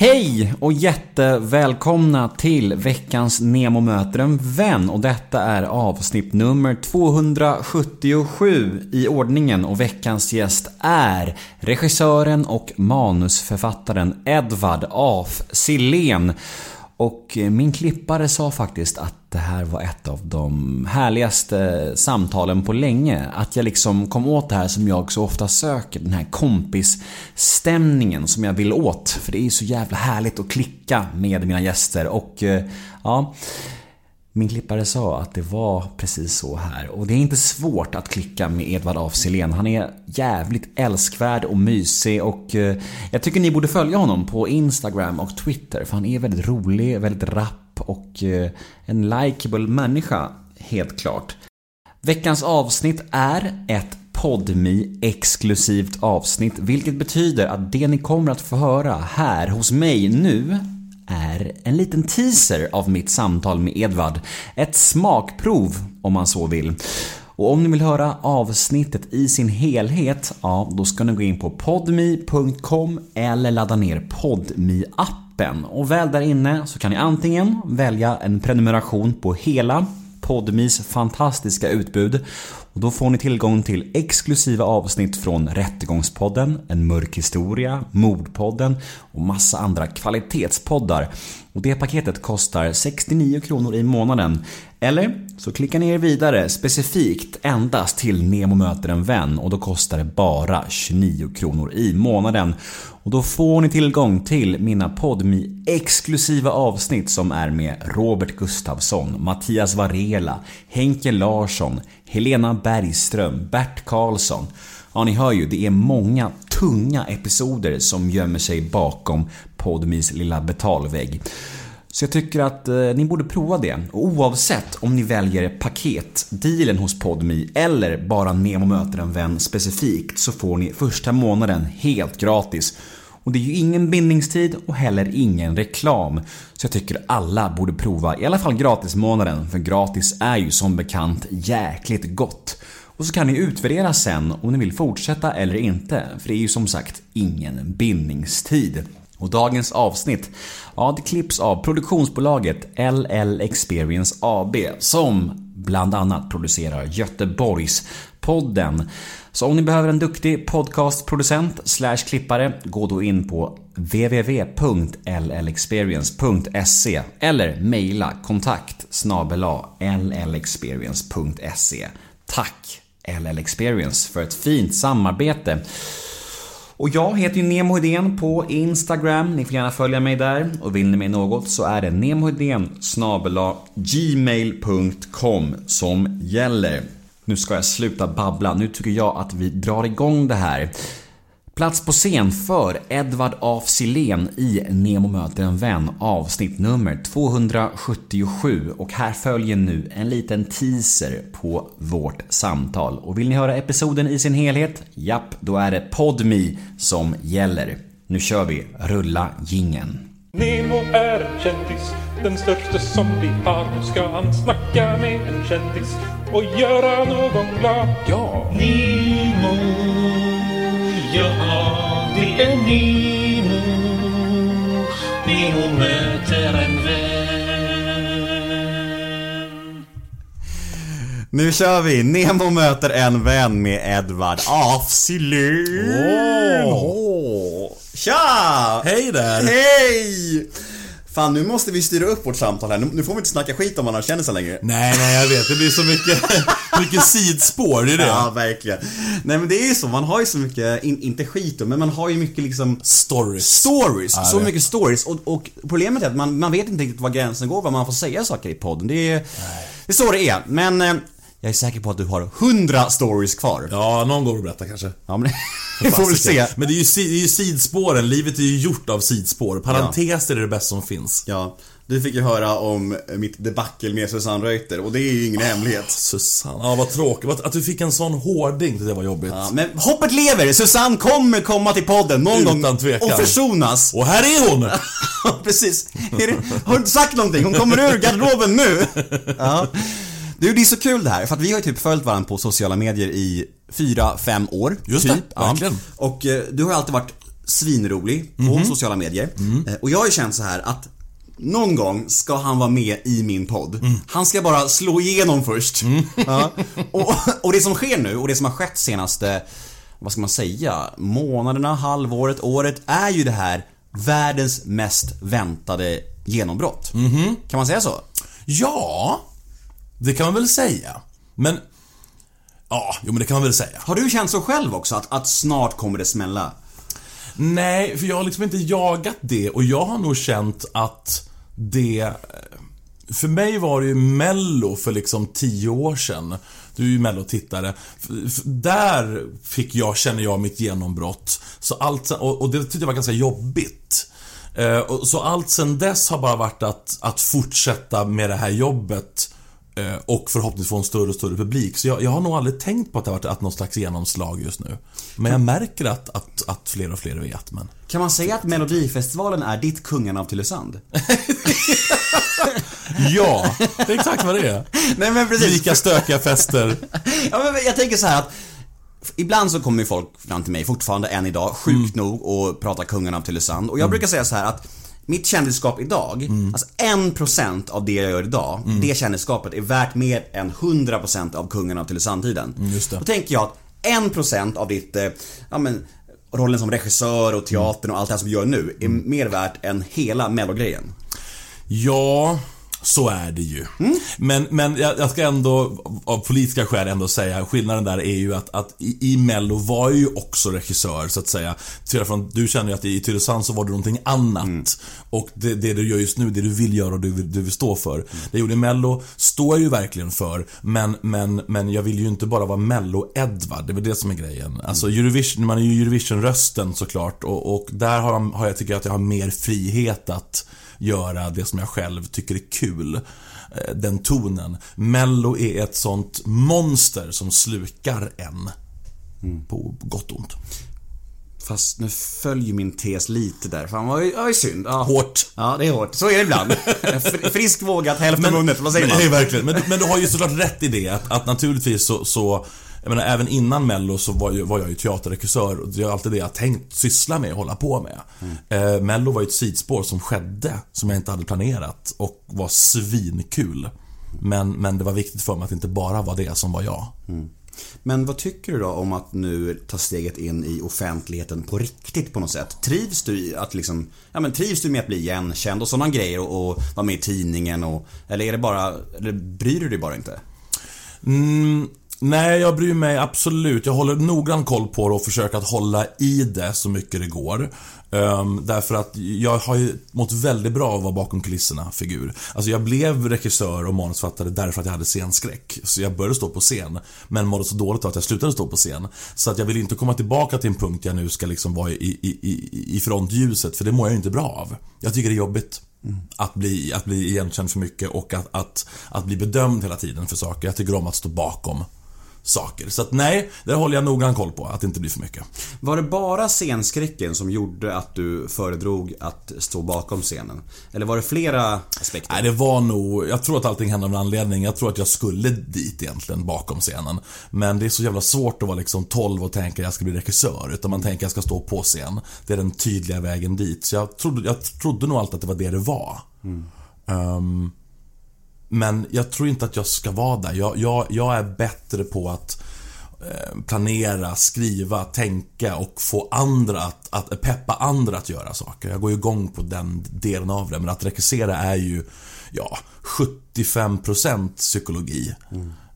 Hej och jättevälkomna till veckans Nemo möter en vän och detta är avsnitt nummer 277 i ordningen och veckans gäst är regissören och manusförfattaren Edvard af Sillén. Och min klippare sa faktiskt att det här var ett av de härligaste samtalen på länge. Att jag liksom kom åt det här som jag så ofta söker. Den här kompisstämningen som jag vill åt. För det är så jävla härligt att klicka med mina gäster och eh, ja... Min klippare sa att det var precis så här och det är inte svårt att klicka med Edvard af Sillén. Han är jävligt älskvärd och mysig och eh, jag tycker ni borde följa honom på Instagram och Twitter för han är väldigt rolig, väldigt rapp och eh, en likeable människa, helt klart. Veckans avsnitt är ett podmi exklusivt avsnitt vilket betyder att det ni kommer att få höra här hos mig nu är en liten teaser av mitt samtal med Edvard. Ett smakprov om man så vill. Och om ni vill höra avsnittet i sin helhet, ja då ska ni gå in på podmi.com eller ladda ner podmi appen och väl där inne så kan ni antingen välja en prenumeration på hela Podmis fantastiska utbud och då får ni tillgång till exklusiva avsnitt från Rättegångspodden, En mörk historia, Mordpodden och massa andra kvalitetspoddar. Och det paketet kostar 69 kronor i månaden. Eller så klickar ni er vidare specifikt endast till Nemo möter en vän och då kostar det bara 29 kronor i månaden. Och då får ni tillgång till mina podmi exklusiva avsnitt som är med Robert Gustafsson, Mattias Varela, Henke Larsson, Helena Bergström, Bert Karlsson. Ja, ni hör ju, det är många tunga episoder som gömmer sig bakom Podmis lilla betalvägg. Så jag tycker att eh, ni borde prova det. Och oavsett om ni väljer paketdealen hos Podmi eller bara Nemo möter en vän specifikt så får ni första månaden helt gratis. Och det är ju ingen bindningstid och heller ingen reklam. Så jag tycker alla borde prova i alla fall gratismånaden, för gratis är ju som bekant jäkligt gott. Och så kan ni utvärdera sen om ni vill fortsätta eller inte, för det är ju som sagt ingen bindningstid. Och dagens avsnitt, ja det klipps av produktionsbolaget LL Experience AB som bland annat producerar Göteborgs podden. Så om ni behöver en duktig podcastproducent slash klippare, gå då in på www.llexperience.se eller mejla kontakt llexperience.se. Tack LL Experience för ett fint samarbete. Och jag heter ju Nemo Hedén på Instagram, ni får gärna följa mig där. Och vill ni mig något så är det nemohedén gmail.com som gäller. Nu ska jag sluta babbla, nu tycker jag att vi drar igång det här. Plats på scen för Edvard af Sillén i Nemo möter en vän avsnitt nummer 277 och här följer nu en liten teaser på vårt samtal. Och vill ni höra episoden i sin helhet? Japp, då är det Podmi som gäller. Nu kör vi, rulla gingen. Nemo är en kändis, den största som vi har. Nu ska han snacka med en kändis och göra någon glad. Ja! Nemo. Nemo möter en vän. Nu kör vi! Nemo möter en vän med Edvard af. Åh. Tja! Hej där! Hej! Fan, nu måste vi styra upp vårt samtal här. Nu får vi inte snacka skit om varandra kändisar längre. Nej, nej jag vet. Det blir så mycket, mycket sidspår, det är det. Ja, verkligen. Nej men det är ju så, man har ju så mycket, in, inte skit då, men man har ju mycket liksom Stories. Stories, Ja, så det. mycket stories och, och problemet är att man, man vet inte riktigt var gränsen går, vad man får säga saker i podden. Det är, det är så det är, men eh, jag är säker på att du har 100 stories kvar. Ja, någon går att berätta kanske. Ja, men vi får väl se. Men det är, ju, det är ju sidspåren, livet är ju gjort av sidspår. Parenteser är det bästa som finns. Ja, du fick ju höra om mitt debacle med Susanne Reuter och det är ju ingen hemlighet. Susanne, ja vad tråkigt. Att du fick en sån hårding, det var jobbigt. Ja, men hoppet lever! Susanne kommer komma till podden någon Utan gång tvekan. och försonas. Och här är hon! Precis. Har du inte sagt någonting? Hon kommer ur garderoben nu. Ja. Du, det är så kul det här, för att vi har ju typ följt varandra på sociala medier i fyra, fem år. Just det, typ. verkligen. Och eh, du har ju alltid varit svinrolig på Mhm. sociala medier. Eh, Och jag har ju känt så här att någon gång ska han vara med i min podd. Mm. Han ska bara slå igenom först. Ja. Och, och det som sker nu och det som har skett senaste, vad ska man säga, månaderna, halvåret, året är ju det här världens mest väntade genombrott. Mhm. Kan man säga så? Ja, det kan man väl säga. Men... Ja, jo men det kan man väl säga. Har du känt så själv också att, att snart kommer det smälla? Nej, för jag har liksom inte jagat det och jag har nog känt att det... För mig var det ju Mello för liksom tio år sedan. Du är ju Mello-tittare. Där fick jag, känner jag, mitt genombrott. Så allt, och, det tyckte jag var ganska jobbigt. Eh, Så allt sen dess har bara varit att, att fortsätta med det här jobbet eh, och förhoppningsvis få en större och större publik. Så jag, jag har nog aldrig tänkt på att det har varit att någon slags genomslag just nu. Men jag märker att, att, att fler och fler vet. Men... Kan man säga att Melodifestivalen är ditt kungen av Tylösand? Ja, det är exakt vad det är. Nej men precis. Lika stökiga fester. Ja, men jag tänker så här att Ibland så kommer ju folk fram till mig, fortfarande än idag, sjukt nog och pratar kungen av Tylösand. Och jag brukar säga så här att mitt kändisskap idag, alltså 1% av det jag gör idag, det kändisskapet är värt mer än 100% av kungen av Tylösand-tiden. just det. Då tänker jag att 1% av ditt, eh, ja men rollen som regissör och teatern och allt det här som du gör nu är mer värt än hela mellogrejen. Ja, så är det ju. Men, men jag, jag ska ändå av politiska skäl ändå säga skillnaden där är ju att, att i, i Mello var ju också regissör så att säga. Till från, du känner ju att i Tylösand så var du någonting annat. Och det, det du gör just nu, det du vill göra och du du vill stå för. Det jag gjorde i Mello står jag ju verkligen för. Men, men, men jag vill ju inte bara vara Mello-Edvard, det är väl det som är grejen. Alltså Eurovision, man är ju Eurovision-rösten såklart och, och där har, jag- har jag, tycker jag att jag har mer frihet att göra det som jag själv tycker är kul. Eh, Den tonen. Mello är ett sånt monster som slukar en. På gott och ont. Fast nu följer min tes lite där. Fan vad är synd. Ja. Hårt. Ja, det är hårt. Så är det ibland. Fr- Friskt vågat, hälften vunnet. Vad säger man? Nej, verkligen. Men, men du har ju såklart rätt i det att, att naturligtvis så, så jag menar, även innan Mello så var, ju, var jag ju teaterregissör och det är alltid det jag tänkt syssla med och hålla på med. Eh, Mello var ju ett sidspår som skedde, som jag inte hade planerat och var svinkul. Men, men det var viktigt för mig att det inte bara var det som var jag. Men vad tycker du då om att nu ta steget in i offentligheten på riktigt på något sätt? Trivs du att liksom, ja men trivs du med att bli igenkänd och sådana grejer och, och vara med i tidningen och, eller är det bara, eller bryr du dig bara inte? Mm, nej, jag bryr mig absolut. Jag håller noggrann koll på det och försöker att hålla i det så mycket det går. Um, därför att jag har ju mått väldigt bra av att vara bakom kulisserna figur. Alltså jag blev regissör och manusförfattare därför att jag hade scenskräck. Så jag började stå på scen. Men mådde så dåligt av att jag slutade stå på scen. Så att jag vill inte komma tillbaka till en punkt jag nu ska liksom vara i, i, i, i frontljuset, för det mår jag ju inte bra av. Jag tycker det är jobbigt. Att bli, att bli igenkänd för mycket och att, att, att bli bedömd hela tiden för saker. Jag tycker om att stå bakom saker. Så att nej, där håller jag noggrann koll på att det inte blir för mycket. Var det bara scenskräcken som gjorde att du föredrog att stå bakom scenen? Eller var det flera aspekter? Nej, det var nog... Jag tror att allting hände av en anledning. Jag tror att jag skulle dit egentligen, bakom scenen. Men det är så jävla svårt att vara liksom 12 och tänka att jag ska bli regissör. Utan man tänker att jag ska stå på scen. Det är den tydliga vägen dit. Så jag trodde, jag trodde nog alltid att det var det det var. Ehm, men jag tror inte att jag ska vara där. Jag, jag, jag är bättre på att eh, planera, skriva, tänka och få andra att, att peppa andra att göra saker. Jag går ju igång på den delen av det. Men att regissera är ju, ja, 75% psykologi.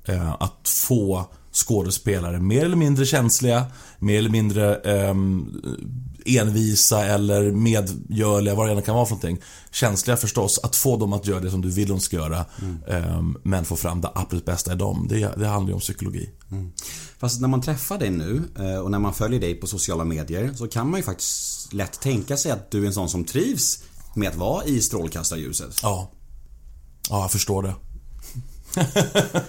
Eh, att få skådespelare mer eller mindre känsliga, mer eller mindre ehm, envisa eller medgörliga, vad det än kan vara för någonting. Känsliga förstås, att få dem att göra det som du vill de ska göra. ehm, men få fram det absolut bästa i dem. Det, det handlar ju om psykologi. Fast när man träffar dig nu eh, och när man följer dig på sociala medier så kan man ju faktiskt lätt tänka sig att du är en sån som trivs med att vara i strålkastarljuset. Ja. Ja, jag förstår det.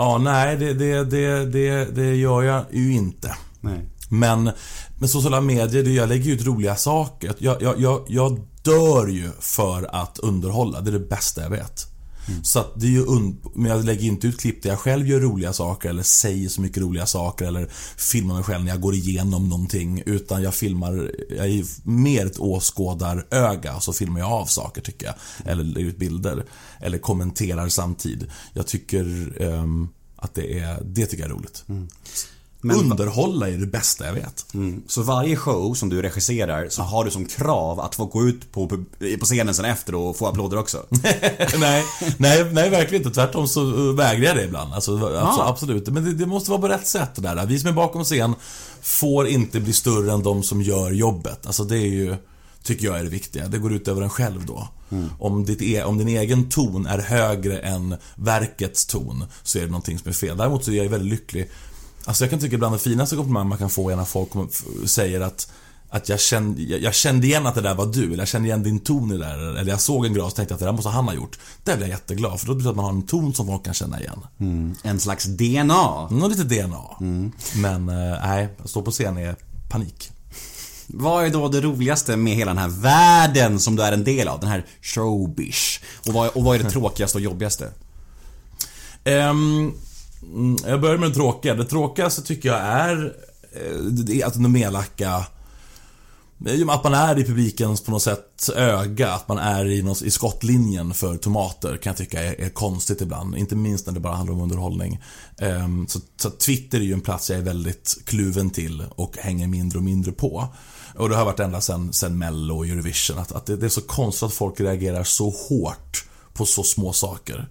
ja, nej, det, det, det, det, det gör jag ju inte. Nej. Men med sociala medier, det, jag lägger ut roliga saker. Jag, jag, jag, jag dör ju för att underhålla. Det är det bästa jag vet. Så att det är ju und- Men jag lägger inte ut klipp där jag själv gör roliga saker eller säger så mycket roliga saker eller filmar mig själv när jag går igenom någonting. Utan jag filmar, jag är mer ett åskådaröga så filmar jag av saker tycker jag. Eller lägger ut bilder. Eller kommenterar samtidigt. Jag tycker um, att det är, det tycker jag är roligt. Mm. Men- Underhålla är det bästa jag vet. Mm. Så varje show som du regisserar så har du som krav att få gå ut på, på scenen sen efter och få applåder också? nej, nej, nej, verkligen inte. Tvärtom så uh, vägrar jag det ibland. Alltså, alltså. Absolut. Men det, det måste vara på rätt sätt det där. Vi som är bakom scen får inte bli större än de som gör jobbet. Alltså det är ju, tycker jag är det viktiga. Det går ut över en själv då. Om, ditt e, om din egen ton är högre än verkets ton så är det någonting som är fel. Däremot så är jag väldigt lycklig. Alltså jag kan tycka bland det finaste komplimang man kan få är när folk säger att att jag kände, jag, kände igen att det där var du, eller jag kände igen din ton i det där. Eller jag såg en gras och tänkte att det där måste han ha gjort. Det blir jag jätteglad, för då betyder det att man har en ton som folk kan känna igen. En slags DNA. Något lite DNA. Men eh, nej, att stå på scen är panik. Vad är då det roligaste med hela den här världen som du är en del av? Den här showbiz. Och vad, och vad är det tråkigaste och jobbigaste? Ehm, mm, jag börjar med det tråkiga. Det tråkigaste tycker jag är eh, det är att de elaka att man är i publikens på något sätt öga, att man är i, något, i skottlinjen för tomater kan jag tycka är, är konstigt ibland. Inte minst när det bara handlar om underhållning. Um, så, så Twitter är ju en plats jag är väldigt kluven till och hänger mindre och mindre på. Och det har varit ända sen, sen Mello och Eurovision att, att det, det är så konstigt att folk reagerar så hårt på så små saker.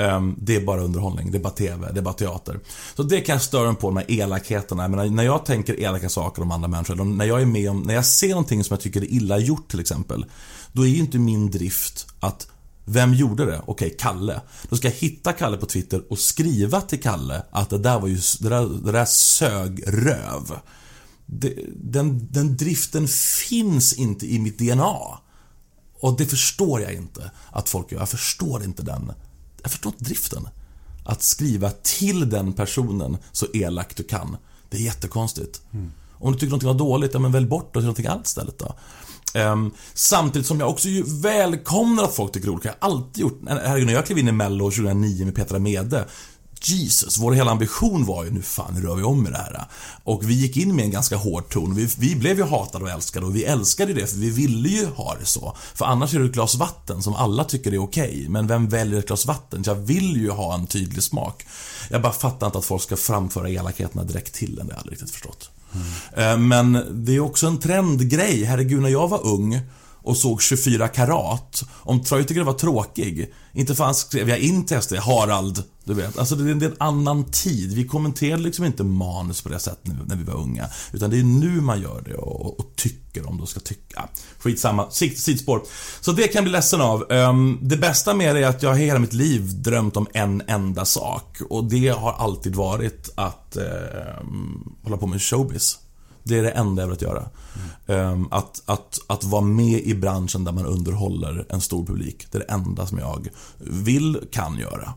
Ehm, det är bara underhållning, det är bara TV, det är bara teater. Så det kan jag störa mig på, de här elakheterna. Men när jag tänker elaka saker om andra människor, när jag är med om, när jag ser någonting som jag tycker är illa gjort till exempel. Då är ju inte min drift att vem gjorde det? Okej, Kalle. Då ska jag hitta Kalle på Twitter och skriva till Kalle att det där var ju, det där, det där sög röv. Det, den, den driften finns inte i mitt DNA. Och det förstår jag inte att folk gör. Jag förstår inte den. Jag förstår inte driften. Att skriva till den personen så elakt du kan. Det är jättekonstigt. Om du tycker någonting var dåligt, ja men välj bort det gör någonting annat istället då. Ehm, samtidigt som jag också ju välkomnar att folk tycker roligt. Jag har alltid gjort. Herregud, när jag klev in i Mello 2009 med Petra Mede Jesus, vår hela ambition var ju nu fan, rör vi om med det här. Och vi gick in med en ganska hård ton. Vi, vi blev ju hatade och älskade och vi älskade det för vi ville ju ha det så. För annars är det ett glas vatten som alla tycker är okej. Men vem väljer ett glas vatten? Jag vill ju ha en tydlig smak. Jag bara fattar inte att folk ska framföra elakheterna direkt till en, det har jag aldrig riktigt förstått. Mm. Men det är också en trendgrej. Herregud, när jag var ung och såg 24 karat. Om Troy tycker det var tråkig, inte fan skrev jag in till SD, Harald, du vet. Alltså det är det är en annan tid. Vi kommenterade liksom inte manus på det sättet när vi- när vi var unga. Utan det är nu man gör det och, och tycker om de ska tycka. Skitsamma, Sikt, sidspår. Så det kan jag bli ledsen av. Ehm, det bästa med det är att jag hela mitt liv drömt om en enda sak. Och det har alltid varit att ehm, hålla på med showbiz. Det är det enda jag velat göra. Ehm, att, att, att vara med i branschen där man underhåller en stor publik. Det är det enda som jag vill, kan göra.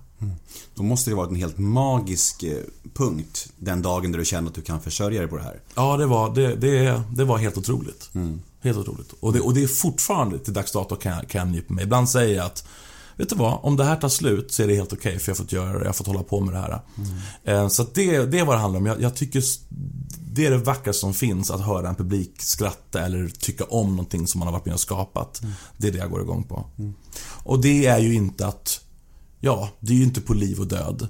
Då måste det vara en helt magisk eh, punkt den dagen där du känner att du kan försörja dig på det här. Ja, det var, det, det, det var helt otroligt. Helt otroligt. Och det, och det är fortfarande till dags dato kan, jag- kan jag mig. Ibland säger jag att Vet du vad? Om det här tar slut så är det helt okej för jag har fått göra det. Jag har fått hålla på med det här. Eh, Så att det, det är vad det handlar om. Jag, jag tycker det är det vackraste som finns att höra en publik skratta eller tycka om någonting som man har varit med och skapat. Det är det jag går igång på. Och det är ju inte att Ja, det är ju inte på liv och död.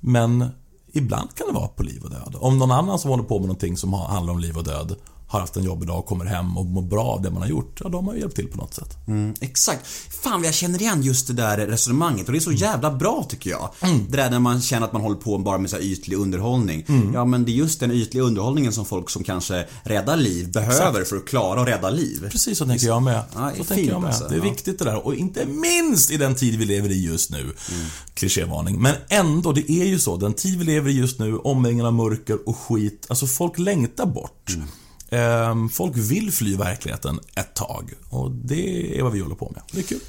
Men ibland kan det vara på liv och död. Om någon annan som håller på med någonting som handlar om liv och död har haft en jobbig dag och kommer hem och mår bra av det man har gjort, ja då har ju hjälpt till på något sätt. Mm, exakt. Fan vad jag känner igen just det där resonemanget och det är så jävla bra tycker jag. Det där när man känner att man håller på bara med så här ytlig underhållning. Ja men det är just den ytliga underhållningen som folk som kanske räddar liv behöver för att klara och rädda liv. Precis så tänker jag med. Ja, så tänker jag med. alltså. Det är viktigt det där. Och inte minst i den tid vi lever i just nu. Klichévarning. Men ändå, det är ju så. Den tid vi lever i just nu, omgivningen av mörker och skit. Alltså folk längtar bort. Ehm, folk vill fly verkligheten ett tag. Och det är vad vi håller på med. Det är kul.